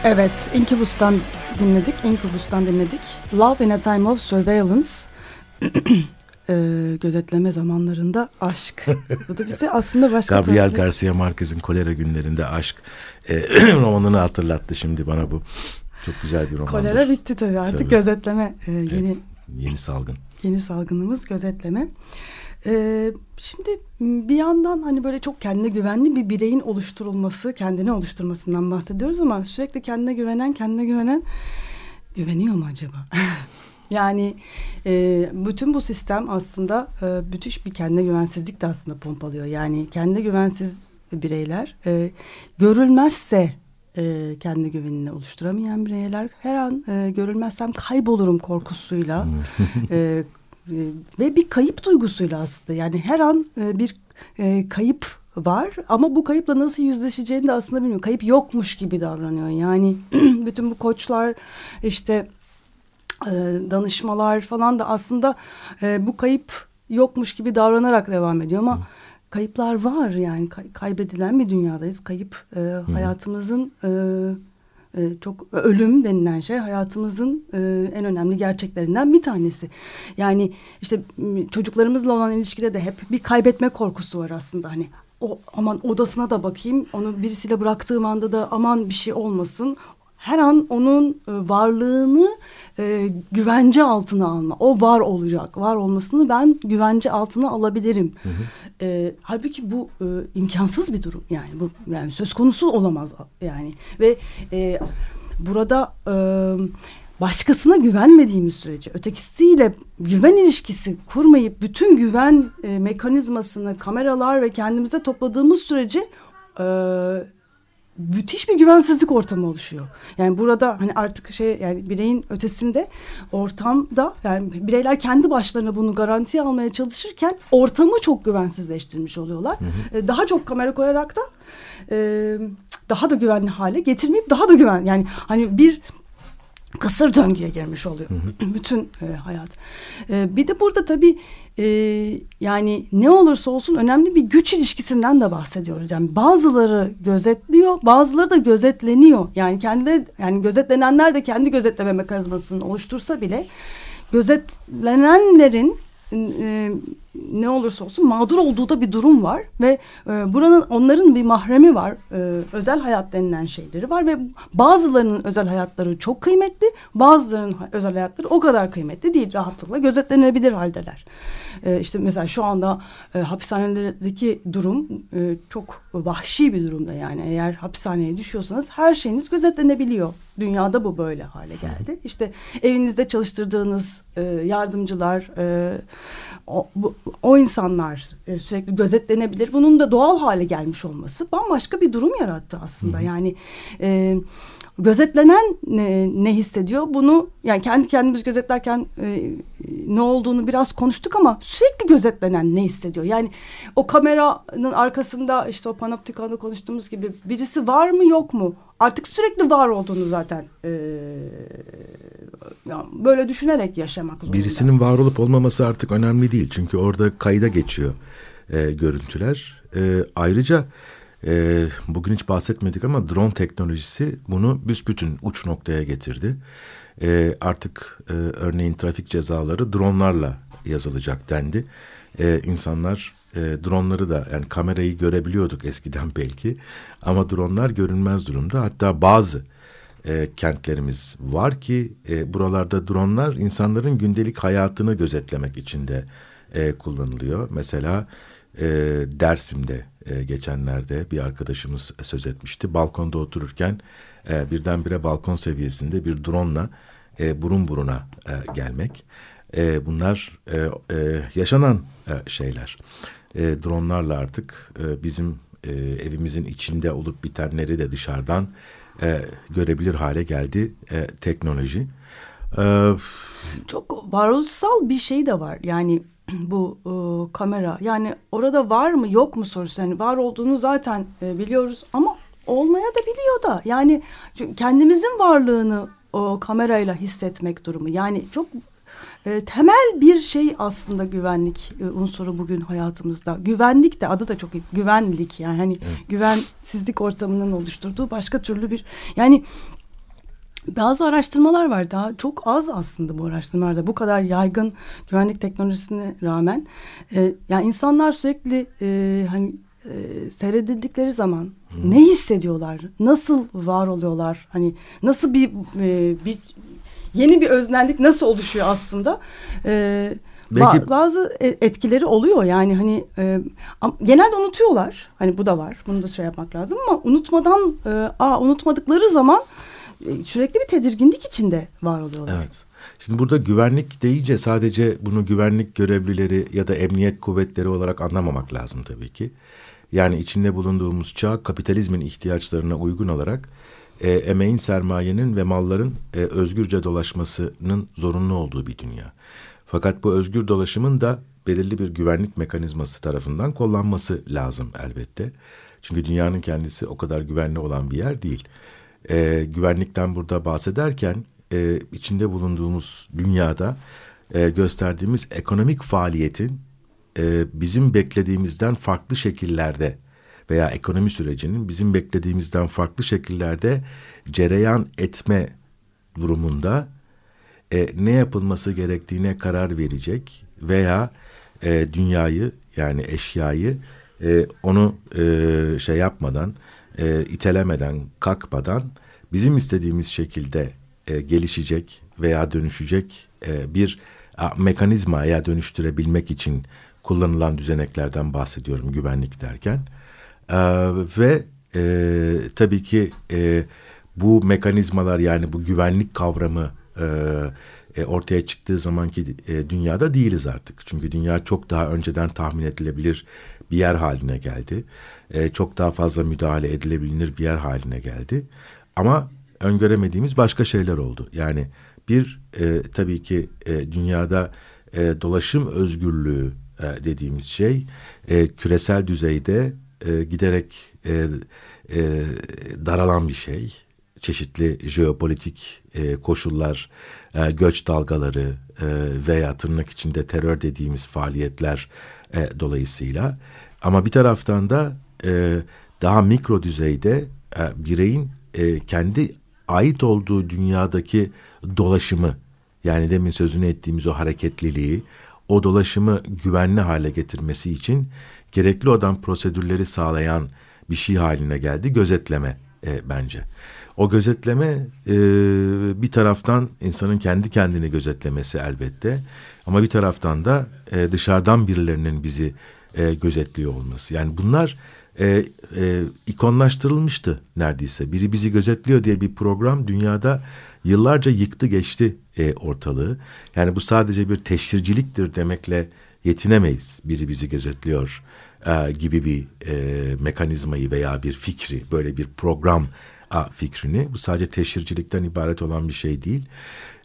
Evet, Incubus'tan dinledik. Incubus'tan dinledik. Love in a Time of Surveillance. Ee, gözetleme zamanlarında aşk. Bu da bize aslında başka Gabriel tarafı- Garcia Marquez'in Kolera Günlerinde Aşk e, romanını hatırlattı şimdi bana bu. Çok güzel bir romandır. Kolera bitti tabii artık Tabii. gözetleme e, yeni Yeni salgın. yeni salgınımız gözetleme. Ee, şimdi bir yandan hani böyle çok kendine güvenli bir bireyin oluşturulması, kendini oluşturmasından bahsediyoruz ama sürekli kendine güvenen, kendine güvenen güveniyor mu acaba? yani e, bütün bu sistem aslında e, müthiş bir kendine güvensizlik de aslında pompalıyor. Yani kendine güvensiz bireyler e, görülmezse e, kendi güvenini oluşturamayan bireyler her an e, görülmezsem kaybolurum korkusuyla e, ve bir kayıp duygusuyla aslında yani her an e, bir e, kayıp var ama bu kayıpla nasıl yüzleşeceğini de aslında bilmiyor. Kayıp yokmuş gibi davranıyor. Yani bütün bu koçlar işte e, danışmalar falan da aslında bu kayıp yokmuş gibi davranarak devam ediyor ama kayıplar var yani Kay- kaybedilen bir dünyadayız. Kayıp hayatımızın e, çok ölüm denilen şey hayatımızın e, en önemli gerçeklerinden bir tanesi. Yani işte çocuklarımızla olan ilişkide de hep bir kaybetme korkusu var aslında hani o aman odasına da bakayım onu birisiyle bıraktığım anda da aman bir şey olmasın her an onun e, varlığını e, güvence altına alma. O var olacak. Var olmasını ben güvence altına alabilirim. E, halbuki bu e, imkansız bir durum. Yani bu yani söz konusu olamaz yani. Ve e, burada e, başkasına güvenmediğimiz sürece ötekisiyle güven ilişkisi kurmayıp bütün güven e, mekanizmasını kameralar ve kendimizde topladığımız sürece e, müthiş bir güvensizlik ortamı oluşuyor. Yani burada hani artık şey yani bireyin ötesinde ortamda yani bireyler kendi başlarına bunu garantiye almaya çalışırken ortamı çok güvensizleştirmiş oluyorlar. Ee, Daha çok kamera koyarak da e, daha da güvenli hale getirmeyip daha da güven yani hani bir kısır döngüye girmiş oluyor bütün e, hayat. E, bir de burada tabii e, yani ne olursa olsun önemli bir güç ilişkisinden de bahsediyoruz. Yani bazıları gözetliyor, bazıları da gözetleniyor. Yani kendileri yani gözetlenenler de kendi gözetleme mekanizmasını oluştursa bile gözetlenenlerin e, ne olursa olsun mağdur olduğu da bir durum var ve e, buranın onların bir mahremi var. E, özel hayat denilen şeyleri var ve bazılarının özel hayatları çok kıymetli bazılarının özel hayatları o kadar kıymetli değil rahatlıkla gözetlenebilir haldeler. E, işte mesela şu anda e, hapishanelerdeki durum e, çok vahşi bir durumda yani. Eğer hapishaneye düşüyorsanız her şeyiniz gözetlenebiliyor dünyada bu böyle hale geldi işte evinizde çalıştırdığınız e, yardımcılar e, o, bu, o insanlar e, sürekli gözetlenebilir. Bunun da doğal hale gelmiş olması bambaşka bir durum yarattı aslında. Yani e, gözetlenen ne, ne hissediyor? Bunu yani kendi kendimiz gözetlerken e, ne olduğunu biraz konuştuk ama sürekli gözetlenen ne hissediyor? Yani o kameranın arkasında işte o panoptikonda konuştuğumuz gibi birisi var mı yok mu? Artık sürekli var olduğunu zaten e, yani böyle düşünerek yaşamak zorunda. Birisinin var olup olmaması artık önemli değil. Çünkü orada kayda geçiyor e, görüntüler. E, ayrıca e, bugün hiç bahsetmedik ama drone teknolojisi bunu büsbütün uç noktaya getirdi. E, artık e, örneğin trafik cezaları dronlarla yazılacak dendi. E, insanlar e, dronları da yani kamerayı görebiliyorduk eskiden belki ama dronlar görünmez durumda. Hatta bazı e, kentlerimiz var ki e, buralarda dronlar insanların gündelik hayatını gözetlemek için de e, kullanılıyor. Mesela e, Dersim'de e, geçenlerde bir arkadaşımız söz etmişti. Balkonda otururken e, birdenbire balkon seviyesinde bir drone'la e, burun buruna e, gelmek. E, bunlar e, e, yaşanan e, şeyler. E, dronlarla artık e, bizim e, evimizin içinde olup bitenleri de dışarıdan e, görebilir hale geldi e, teknoloji. E, çok varoluşsal bir şey de var. Yani bu e, kamera yani orada var mı yok mu sorusu. Yani var olduğunu zaten e, biliyoruz ama olmaya da biliyor da. Yani kendimizin varlığını o kamerayla hissetmek durumu. Yani çok e, temel bir şey aslında güvenlik e, unsuru bugün hayatımızda. Güvenlik de adı da çok iyi. Güvenlik yani hani güvensizlik ortamının oluşturduğu başka türlü bir yani Bazı araştırmalar var. Daha çok az aslında bu araştırmalarda. Bu kadar yaygın güvenlik teknolojisine rağmen e, yani insanlar sürekli e, hani e, seyredildikleri zaman ne hissediyorlar? Nasıl var oluyorlar? Hani nasıl bir e, bir yeni bir öznellik nasıl oluşuyor aslında? E, Belki- ba- bazı e- etkileri oluyor. Yani hani e, genelde unutuyorlar. Hani bu da var. Bunu da şey yapmak lazım ama unutmadan e, aa unutmadıkları zaman sürekli bir tedirginlik içinde var oluyorlar. Evet. Şimdi burada güvenlik deyince sadece bunu güvenlik görevlileri ya da emniyet kuvvetleri olarak anlamamak lazım tabii ki. Yani içinde bulunduğumuz çağ kapitalizmin ihtiyaçlarına uygun olarak e, emeğin, sermayenin ve malların e, özgürce dolaşmasının zorunlu olduğu bir dünya. Fakat bu özgür dolaşımın da belirli bir güvenlik mekanizması tarafından kullanması lazım elbette. Çünkü dünyanın kendisi o kadar güvenli olan bir yer değil. E, güvenlikten burada bahsederken e, içinde bulunduğumuz dünyada e, gösterdiğimiz ekonomik faaliyetin e, bizim beklediğimizden farklı şekillerde veya ekonomi sürecinin bizim beklediğimizden farklı şekillerde cereyan etme durumunda e, ne yapılması gerektiğine karar verecek veya e, dünyayı yani eşyayı e, onu e, şey yapmadan e, itelemeden kalkmadan bizim istediğimiz şekilde e, gelişecek veya dönüşecek e, bir a, mekanizmaya dönüştürebilmek için kullanılan düzeneklerden bahsediyorum güvenlik derken E, ve e, tabii ki e, bu mekanizmalar yani bu güvenlik kavramı e, e, ortaya çıktığı zamanki e, dünyada değiliz artık. Çünkü dünya çok daha önceden tahmin edilebilir bir yer haline geldi. E, çok daha fazla müdahale edilebilir bir yer haline geldi. Ama öngöremediğimiz başka şeyler oldu. Yani bir e, tabii ki e, dünyada e, dolaşım özgürlüğü e, dediğimiz şey e, küresel düzeyde e, giderek e, e, daralan bir şey çeşitli jeopolitik e, koşullar, e, göç dalgaları e, veya tırnak içinde terör dediğimiz faaliyetler e, dolayısıyla. Ama bir taraftan da e, daha mikro düzeyde e, bireyin e, kendi ait olduğu dünyadaki dolaşımı yani demin sözünü ettiğimiz o hareketliliği, o dolaşımı güvenli hale getirmesi için gerekli olan prosedürleri sağlayan bir şey haline geldi gözetleme e, bence. O gözetleme e, bir taraftan insanın kendi kendini gözetlemesi elbette ama bir taraftan da e, dışarıdan birilerinin bizi e, gözetliyor olması. Yani bunlar e, e, ikonlaştırılmıştı neredeyse. Biri bizi gözetliyor diye bir program dünyada yıllarca yıktı geçti e, ortalığı. Yani bu sadece bir teşhirciliktir demekle yetinemeyiz. Biri bizi gözetliyor e, gibi bir e, mekanizmayı veya bir fikri, böyle bir program a, fikrini. Bu sadece teşhircilikten ibaret olan bir şey değil.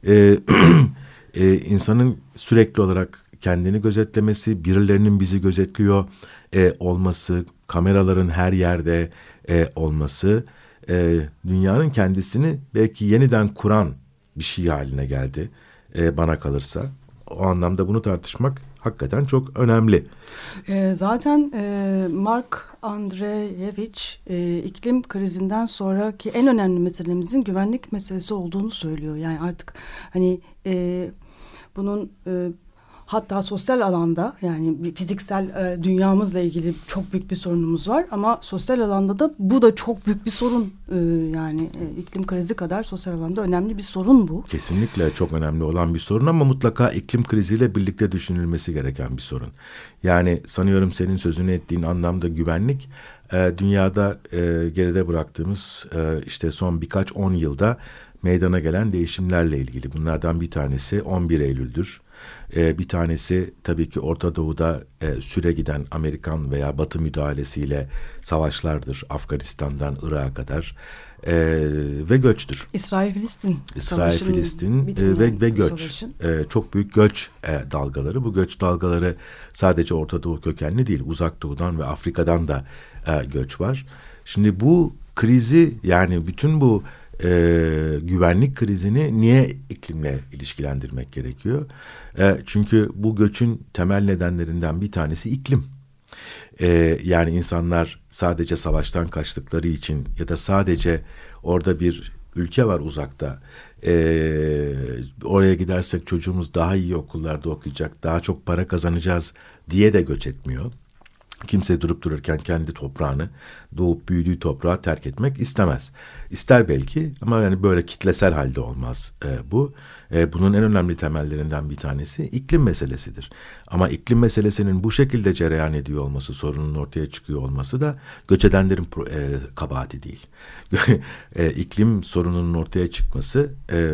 E, e, insanın sürekli olarak kendini gözetlemesi, birilerinin bizi gözetliyor e, olması, kameraların her yerde e, olması, e, dünyanın kendisini belki yeniden kuran bir şey haline geldi e, bana kalırsa. O anlamda bunu tartışmak hakikaten çok önemli. E, zaten e, Mark Andreevich e, iklim krizinden sonraki en önemli meselemizin güvenlik meselesi olduğunu söylüyor. Yani artık hani e, bunun e, hatta sosyal alanda yani fiziksel e, dünyamızla ilgili çok büyük bir sorunumuz var ama sosyal alanda da bu da çok büyük bir sorun e, yani e, iklim krizi kadar sosyal alanda önemli bir sorun bu. Kesinlikle çok önemli olan bir sorun ama mutlaka iklim kriziyle birlikte düşünülmesi gereken bir sorun. Yani sanıyorum senin sözünü ettiğin anlamda güvenlik e, dünyada e, geride bıraktığımız e, işte son birkaç on yılda meydana gelen değişimlerle ilgili. Bunlardan bir tanesi 11 Eylül'dür. E, bir tanesi tabii ki Orta Doğu'da e, süre giden Amerikan veya Batı müdahalesiyle savaşlardır. Afganistan'dan Irak'a kadar e, ve göçtür. İsrail-Filistin İsrail, Filistin e, ve, ve göç. savaşın. E, çok büyük göç e, dalgaları. Bu göç dalgaları sadece Orta Doğu kökenli değil. Uzak Doğu'dan ve Afrika'dan da e, göç var. Şimdi bu krizi yani bütün bu e, güvenlik krizini niye iklimle ilişkilendirmek gerekiyor? E, çünkü bu göçün temel nedenlerinden bir tanesi iklim. E, yani insanlar sadece savaştan kaçtıkları için ya da sadece orada bir ülke var uzakta. Ee, oraya gidersek çocuğumuz daha iyi okullarda okuyacak, daha çok para kazanacağız diye de göç etmiyor. Kimse durup dururken kendi toprağını, doğup büyüdüğü toprağı terk etmek istemez. İster belki ama yani böyle kitlesel halde olmaz e, bu. E, bunun en önemli temellerinden bir tanesi iklim meselesidir. Ama iklim meselesinin bu şekilde cereyan ediyor olması, sorunun ortaya çıkıyor olması da göç edenlerin e, kabahati değil. e, iklim sorununun ortaya çıkması e,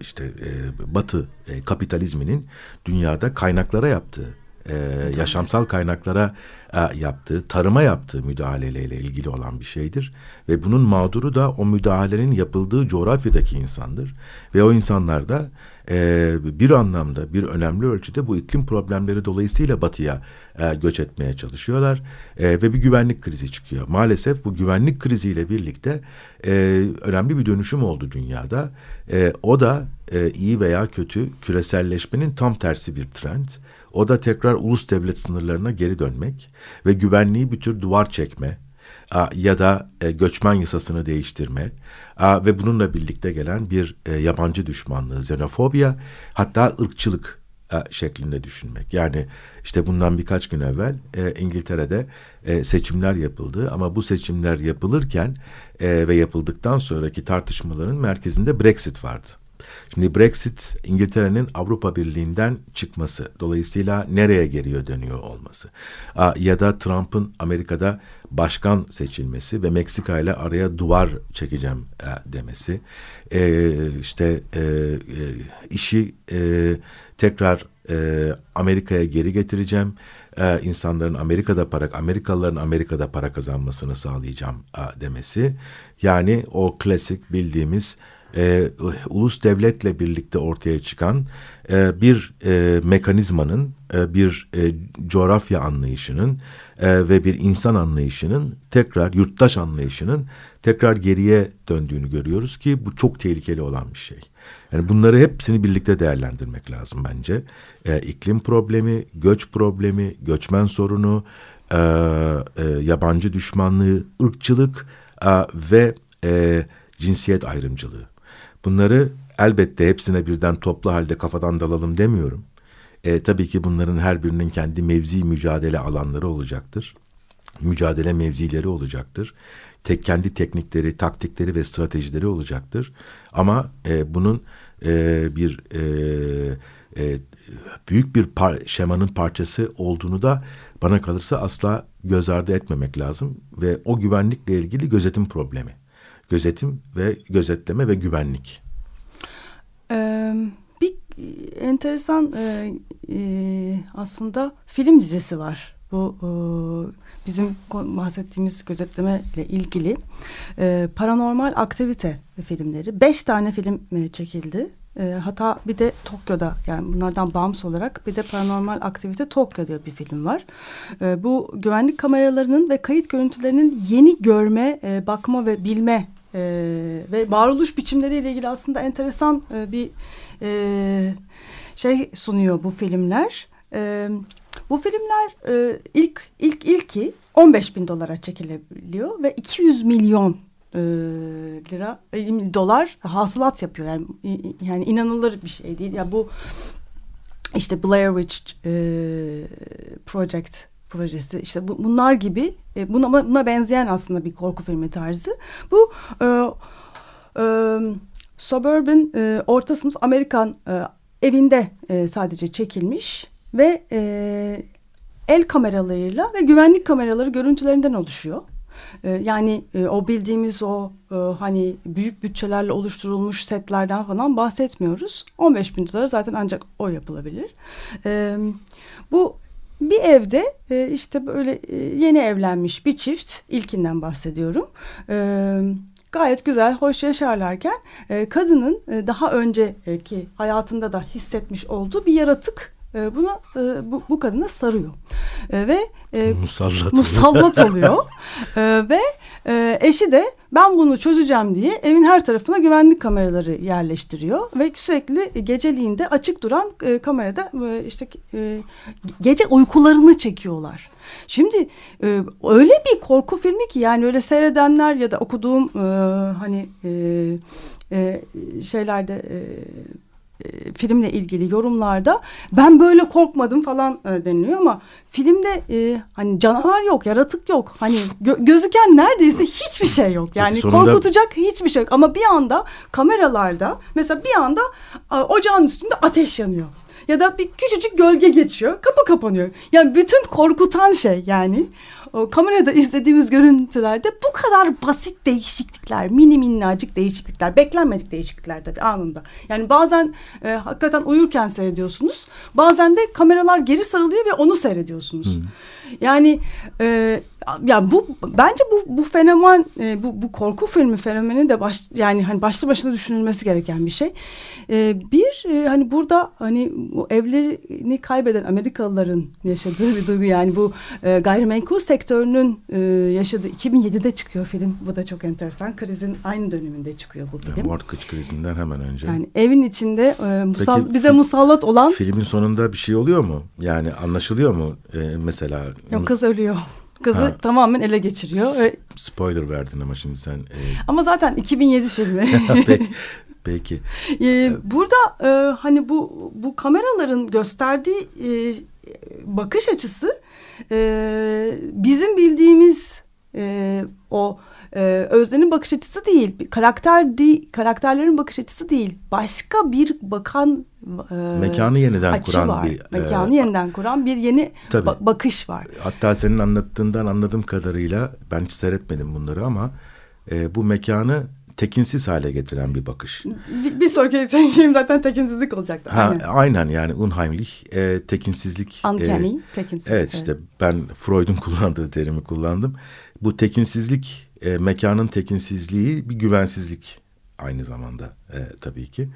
işte e, Batı e, kapitalizminin dünyada kaynaklara yaptığı e, yaşamsal kaynaklara e, yaptığı, tarıma yaptığı müdahaleleriyle ilgili olan bir şeydir. Ve bunun mağduru da o müdahalenin yapıldığı coğrafyadaki insandır. Ve o insanlar da e, bir anlamda, bir önemli ölçüde bu iklim problemleri dolayısıyla batıya e, göç etmeye çalışıyorlar. E, ve bir güvenlik krizi çıkıyor. Maalesef bu güvenlik kriziyle birlikte e, önemli bir dönüşüm oldu dünyada. E, o da e, iyi veya kötü küreselleşmenin tam tersi bir trend. O da tekrar ulus devlet sınırlarına geri dönmek ve güvenliği bir tür duvar çekme ya da e, göçmen yasasını değiştirme ve bununla birlikte gelen bir e, yabancı düşmanlığı, xenofobya hatta ırkçılık şeklinde düşünmek. Yani işte bundan birkaç gün evvel e, İngiltere'de seçimler yapıldı ama bu seçimler yapılırken ve yapıldıktan sonraki tartışmaların merkezinde Brexit vardı. Şimdi Brexit İngiltere'nin Avrupa Birliği'nden çıkması. Dolayısıyla nereye geriye dönüyor olması. Ya da Trump'ın Amerika'da başkan seçilmesi ve Meksika ile araya duvar çekeceğim e, demesi. E, işte e, işi tekrar Amerika'ya geri getireceğim. İnsanların Amerika'da para, Amerikalıların Amerika'da para kazanmasını sağlayacağım demesi. Yani o klasik bildiğimiz e, ulus devletle birlikte ortaya çıkan e, bir e, mekanizmanın, e, bir e, coğrafya anlayışının e, ve bir insan anlayışının tekrar yurttaş anlayışının tekrar geriye döndüğünü görüyoruz ki bu çok tehlikeli olan bir şey. Yani bunları hepsini birlikte değerlendirmek lazım bence. E, iklim problemi, göç problemi, göçmen sorunu, e, e, yabancı düşmanlığı, ırkçılık e, ve e, cinsiyet ayrımcılığı. Bunları elbette hepsine birden toplu halde kafadan dalalım demiyorum. E, tabii ki bunların her birinin kendi mevzi mücadele alanları olacaktır. Mücadele mevzileri olacaktır. Tek kendi teknikleri, taktikleri ve stratejileri olacaktır. Ama e, bunun e, bir e, e, büyük bir par şemanın parçası olduğunu da bana kalırsa asla göz ardı etmemek lazım ve o güvenlikle ilgili gözetim problemi gözetim ve gözetleme ve güvenlik. Ee, bir enteresan e, e, aslında film dizisi var. Bu e, bizim bahsettiğimiz gözetleme ile ilgili e, paranormal aktivite filmleri. Beş tane film e, çekildi. E, hatta bir de Tokyo'da yani bunlardan bağımsız olarak bir de Paranormal Aktivite Tokyo diye bir film var. E, bu güvenlik kameralarının ve kayıt görüntülerinin yeni görme, e, bakma ve bilme e, ve varoluş biçimleriyle ilgili aslında enteresan e, bir e, şey sunuyor bu filmler. E, bu filmler e, ilk ilk ilki 15 bin dolara çekilebiliyor ve 200 milyon e, lira e, dolar hasılat yapıyor yani yani inanılır bir şey değil ya bu işte Blair Witch e, Project projesi işte bu, bunlar gibi e, buna, buna benzeyen aslında bir korku filmi tarzı. Bu e, e, suburban e, orta sınıf Amerikan e, evinde e, sadece çekilmiş ve e, el kameralarıyla ve güvenlik kameraları görüntülerinden oluşuyor. E, yani e, o bildiğimiz o e, hani büyük bütçelerle oluşturulmuş setlerden falan bahsetmiyoruz. 15 bin dolar zaten ancak o yapılabilir. Bu bir evde e, işte böyle e, yeni evlenmiş bir çift ilkinden bahsediyorum. E, gayet güzel, hoş yaşarlarken kadının daha önceki hayatında da hissetmiş olduğu bir yaratık e, buna e, bu, bu kadına sarıyor. E, ve e, musallat, musallat oluyor. E, ve e, eşi de ben bunu çözeceğim diye evin her tarafına güvenlik kameraları yerleştiriyor. Ve sürekli geceliğinde açık duran e, kamerada e, işte e, gece uykularını çekiyorlar. Şimdi e, öyle bir korku filmi ki yani öyle seyredenler ya da okuduğum e, hani e, e, şeylerde e, e, filmle ilgili yorumlarda ben böyle korkmadım falan e, deniliyor ama filmde e, hani canavar yok, yaratık yok. Hani gö- gözüken neredeyse hiçbir şey yok. Yani sonunda- korkutacak hiçbir şey yok. Ama bir anda kameralarda mesela bir anda a, ocağın üstünde ateş yanıyor. Ya da bir küçücük gölge geçiyor, kapı kapanıyor. Yani bütün korkutan şey yani o kamerada izlediğimiz görüntülerde bu kadar basit değişiklikler, mini minnacık değişiklikler, beklenmedik değişiklikler tabii anında. Yani bazen e, hakikaten uyurken seyrediyorsunuz, bazen de kameralar geri sarılıyor ve onu seyrediyorsunuz. Yani e, yani bu bence bu bu fenomen e, bu bu korku filmi fenomeni de baş yani hani başlı başına düşünülmesi gereken bir şey. E, bir e, hani burada hani bu evlerini kaybeden Amerikalıların yaşadığı bir duygu yani bu e, gayrimenkul sektörünün e, yaşadığı 2007'de çıkıyor film. Bu da çok enteresan. Krizin aynı döneminde çıkıyor bu film. Mortgage krizinden hemen önce. Yani evin içinde e, musal- Peki, bize musallat olan Filmin sonunda bir şey oluyor mu? Yani anlaşılıyor mu e, mesela? yok kız ölüyor. Kızı Ha. tamamen ele geçiriyor. S- ve- Spoiler verdin ama şimdi sen. e, ama zaten 2007 filmi. peki, peki. Ee, burada e, hani bu bu kameraların gösterdiği e, bakış açısı e, bizim bildiğimiz e, o e, Özden'in bakış açısı değil, karakter değil, karakterlerin bakış açısı değil. Başka bir bakan e, Mekanı yeniden açı kuran var. bir, e, mekanı yeniden kuran bir yeni Tabii. ba- bakış var. Hatta senin anlattığından anladığım kadarıyla ben hiç seyretmedim bunları ama e, bu mekanı tekinsiz hale getiren bir bakış. Bir, bir sonraki şeyim zaten tekinsizlik olacaktı. Ha, Aynen. aynen yani unheimlich, e, tekinsizlik. e, Uncanny, tekinsiz. Evet işte ben Freud'un kullandığı terimi kullandım. Bu tekinsizlik, e, mekanın tekinsizliği bir güvensizlik aynı zamanda e, tabii ki.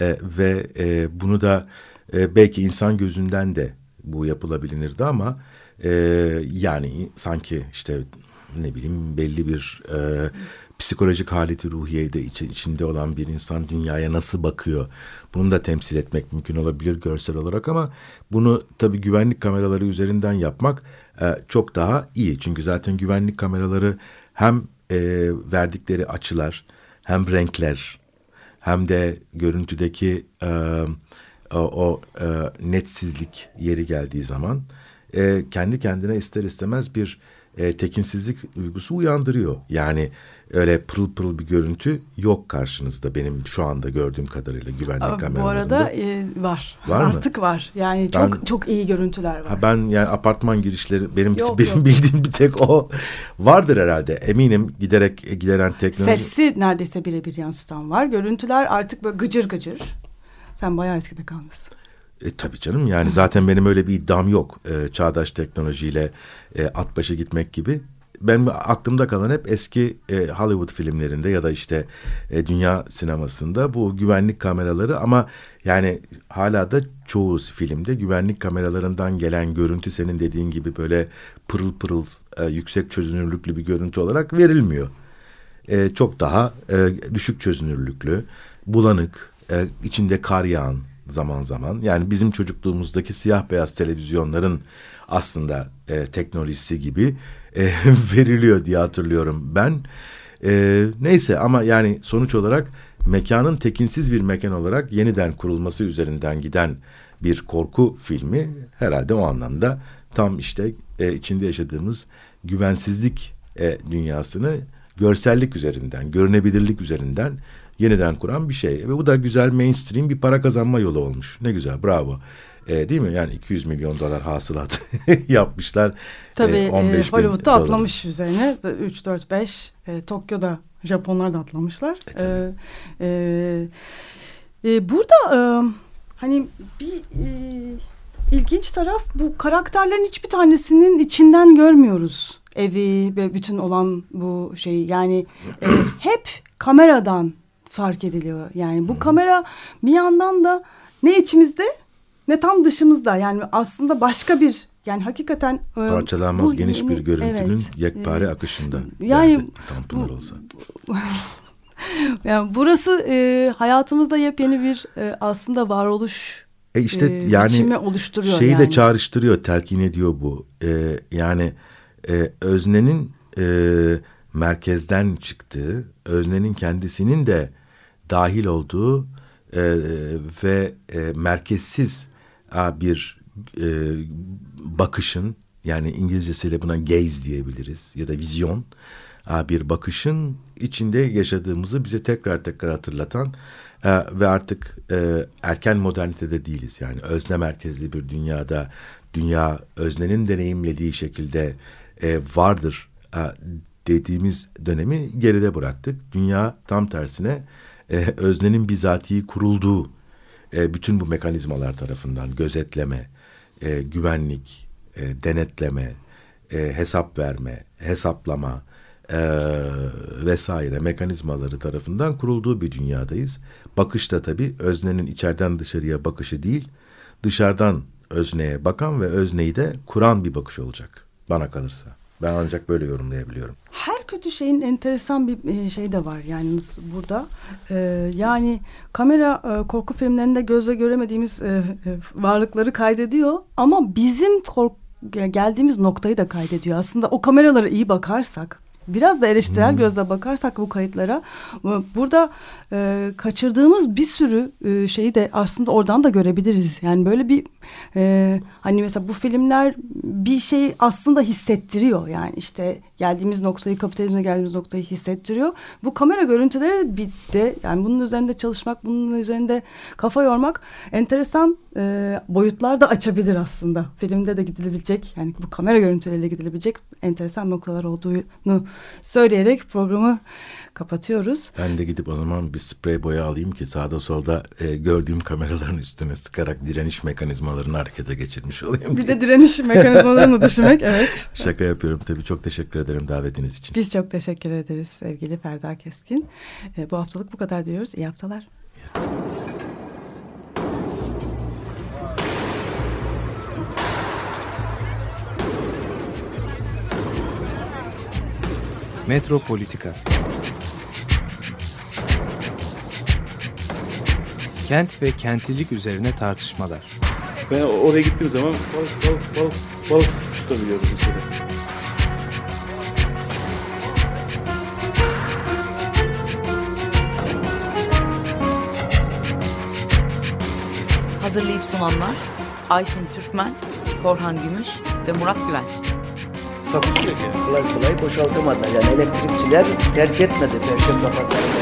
E, ve e, bunu da e, belki insan gözünden de bu yapılabilirdi ama e, yani sanki işte ne bileyim belli bir e, psikolojik haleti ruhiyede içi- içinde olan bir insan dünyaya nasıl bakıyor? Bunu da temsil etmek mümkün olabilir görsel olarak ama bunu tabii güvenlik kameraları üzerinden yapmak e, çok daha iyi. Çünkü zaten güvenlik kameraları hem e, verdikleri açılar hem renkler hem de görüntüdeki e, o, o e, netsizlik yeri geldiği zaman e, kendi kendine ister istemez bir e, tekinsizlik duygusu uyandırıyor. Yani öyle pırıl pırıl bir görüntü yok karşınızda benim şu anda gördüğüm kadarıyla güvenlik Ama Bu kameralarında. arada e, var. Var mı? Artık var. Yani çok Ben- çok iyi görüntüler var. Ha ben yani apartman girişleri benim Yok, benim yok. bildiğim bir tek o vardır herhalde. Eminim giderek gideren teknoloji. Sesi neredeyse birebir yansıtan var. Görüntüler artık böyle gıcır gıcır. Sen bayağı eskide kalmışsın. E, tabii canım yani zaten benim öyle bir iddiam yok. E, çağdaş teknolojiyle e, at başı gitmek gibi. Benim aklımda kalan hep eski e, Hollywood filmlerinde ya da işte e, dünya sinemasında bu güvenlik kameraları ama yani hala da çoğu filmde güvenlik kameralarından gelen görüntü senin dediğin gibi böyle pırıl pırıl e, yüksek çözünürlüklü bir görüntü olarak verilmiyor. E, çok daha e, düşük çözünürlüklü, bulanık, e, içinde kar yağan zaman zaman. Yani bizim çocukluğumuzdaki siyah beyaz televizyonların aslında e, teknolojisi gibi e, veriliyor diye hatırlıyorum ben. E, neyse ama yani sonuç olarak mekanın tekinsiz bir mekan olarak yeniden kurulması üzerinden giden bir korku filmi herhalde o anlamda tam işte e, içinde yaşadığımız güvensizlik e, dünyasını görsellik üzerinden, görünebilirlik üzerinden yeniden kuran bir şey. Ve bu da güzel mainstream bir para kazanma yolu olmuş. Ne güzel, bravo. E, değil mi? Yani 200 milyon dolar hasılat yapmışlar. Tabii E, e, 15 bin Hollywood'da atlamış üzerine. 3, 4, 5. E, Tokyo'da Japonlar da atlamışlar. E, tabii. E, e, e, burada e, hani bir e, ilginç taraf bu karakterlerin hiçbir tanesinin içinden görmüyoruz evi ve bütün olan bu şeyi. Yani e, hep kameradan fark ediliyor. Yani bu kamera bir yandan da ne içimizde ne tam dışımızda. Yani aslında başka bir yani hakikaten e, Parçalanmaz bu geniş bir görüntünün evet, yekpare e, akışında. yani bu- olsa. yani burası e, hayatımızda yepyeni bir e, aslında varoluş E işte e, yani oluşturuyor şeyi yani. de çağrıştırıyor, telkin ediyor bu. Ee, yani e, öznenin e, merkezden çıktığı, öznenin kendisinin de dahil olduğu e, ve e, merkezsiz bir e, bakışın yani İngilizcesiyle buna gaze diyebiliriz ya da vizyon a, bir bakışın içinde yaşadığımızı bize tekrar tekrar hatırlatan e, ve artık e, erken modernitede değiliz yani özne merkezli bir dünyada dünya öznenin deneyimlediği şekilde e, vardır e, dediğimiz dönemi geride bıraktık. Dünya tam tersine e, öznenin bizatihi kurulduğu e, bütün bu mekanizmalar tarafından gözetleme, e, güvenlik, e, denetleme, e, hesap verme, hesaplama e, vesaire mekanizmaları tarafından kurulduğu bir dünyadayız. Bakışta tabii öznenin içeriden dışarıya bakışı değil, dışarıdan özneye bakan ve özneyi de kuran bir bakış olacak bana kalırsa. Ben ancak böyle yorumlayabiliyorum. Her kötü şeyin enteresan bir e, şey de var yani burada. E, yani kamera e, korku filmlerinde gözle göremediğimiz e, varlıkları kaydediyor ama bizim kork geldiğimiz noktayı da kaydediyor. Aslında o kameralara iyi bakarsak biraz da eleştirel gözle bakarsak bu kayıtlara burada e, kaçırdığımız bir sürü e, şeyi de aslında oradan da görebiliriz. Yani böyle bir e, hani mesela bu filmler bir şey aslında hissettiriyor. Yani işte geldiğimiz noktayı kapitalizme geldiğimiz noktayı hissettiriyor. Bu kamera görüntüleri bir de yani bunun üzerinde çalışmak, bunun üzerinde kafa yormak enteresan e, boyutlar da açabilir aslında. Filmde de gidilebilecek yani bu kamera görüntüleriyle gidilebilecek enteresan noktalar olduğunu söyleyerek programı kapatıyoruz. Ben de gidip o zaman bir sprey boya alayım ki sağda solda e, gördüğüm kameraların üstüne sıkarak direniş mekanizmalarını harekete geçirmiş olayım. Bir diye. de direniş mekanizmalarını düşünmek evet. Şaka yapıyorum tabii. Çok teşekkür ederim davetiniz için. Biz çok teşekkür ederiz sevgili Ferda Keskin. E, bu haftalık bu kadar diyoruz. İyi haftalar. Metropolitika Kent ve kentlilik üzerine tartışmalar. Ben oraya gittiğim zaman balık balık balık balık tutabiliyorum mesela. Hazırlayıp sunanlar Aysin Türkmen, Korhan Gümüş ve Murat Güvenç. Yani. Kolay kolay boşaltamadı. Yani elektrikçiler terk etmedi Perşembe Pazarı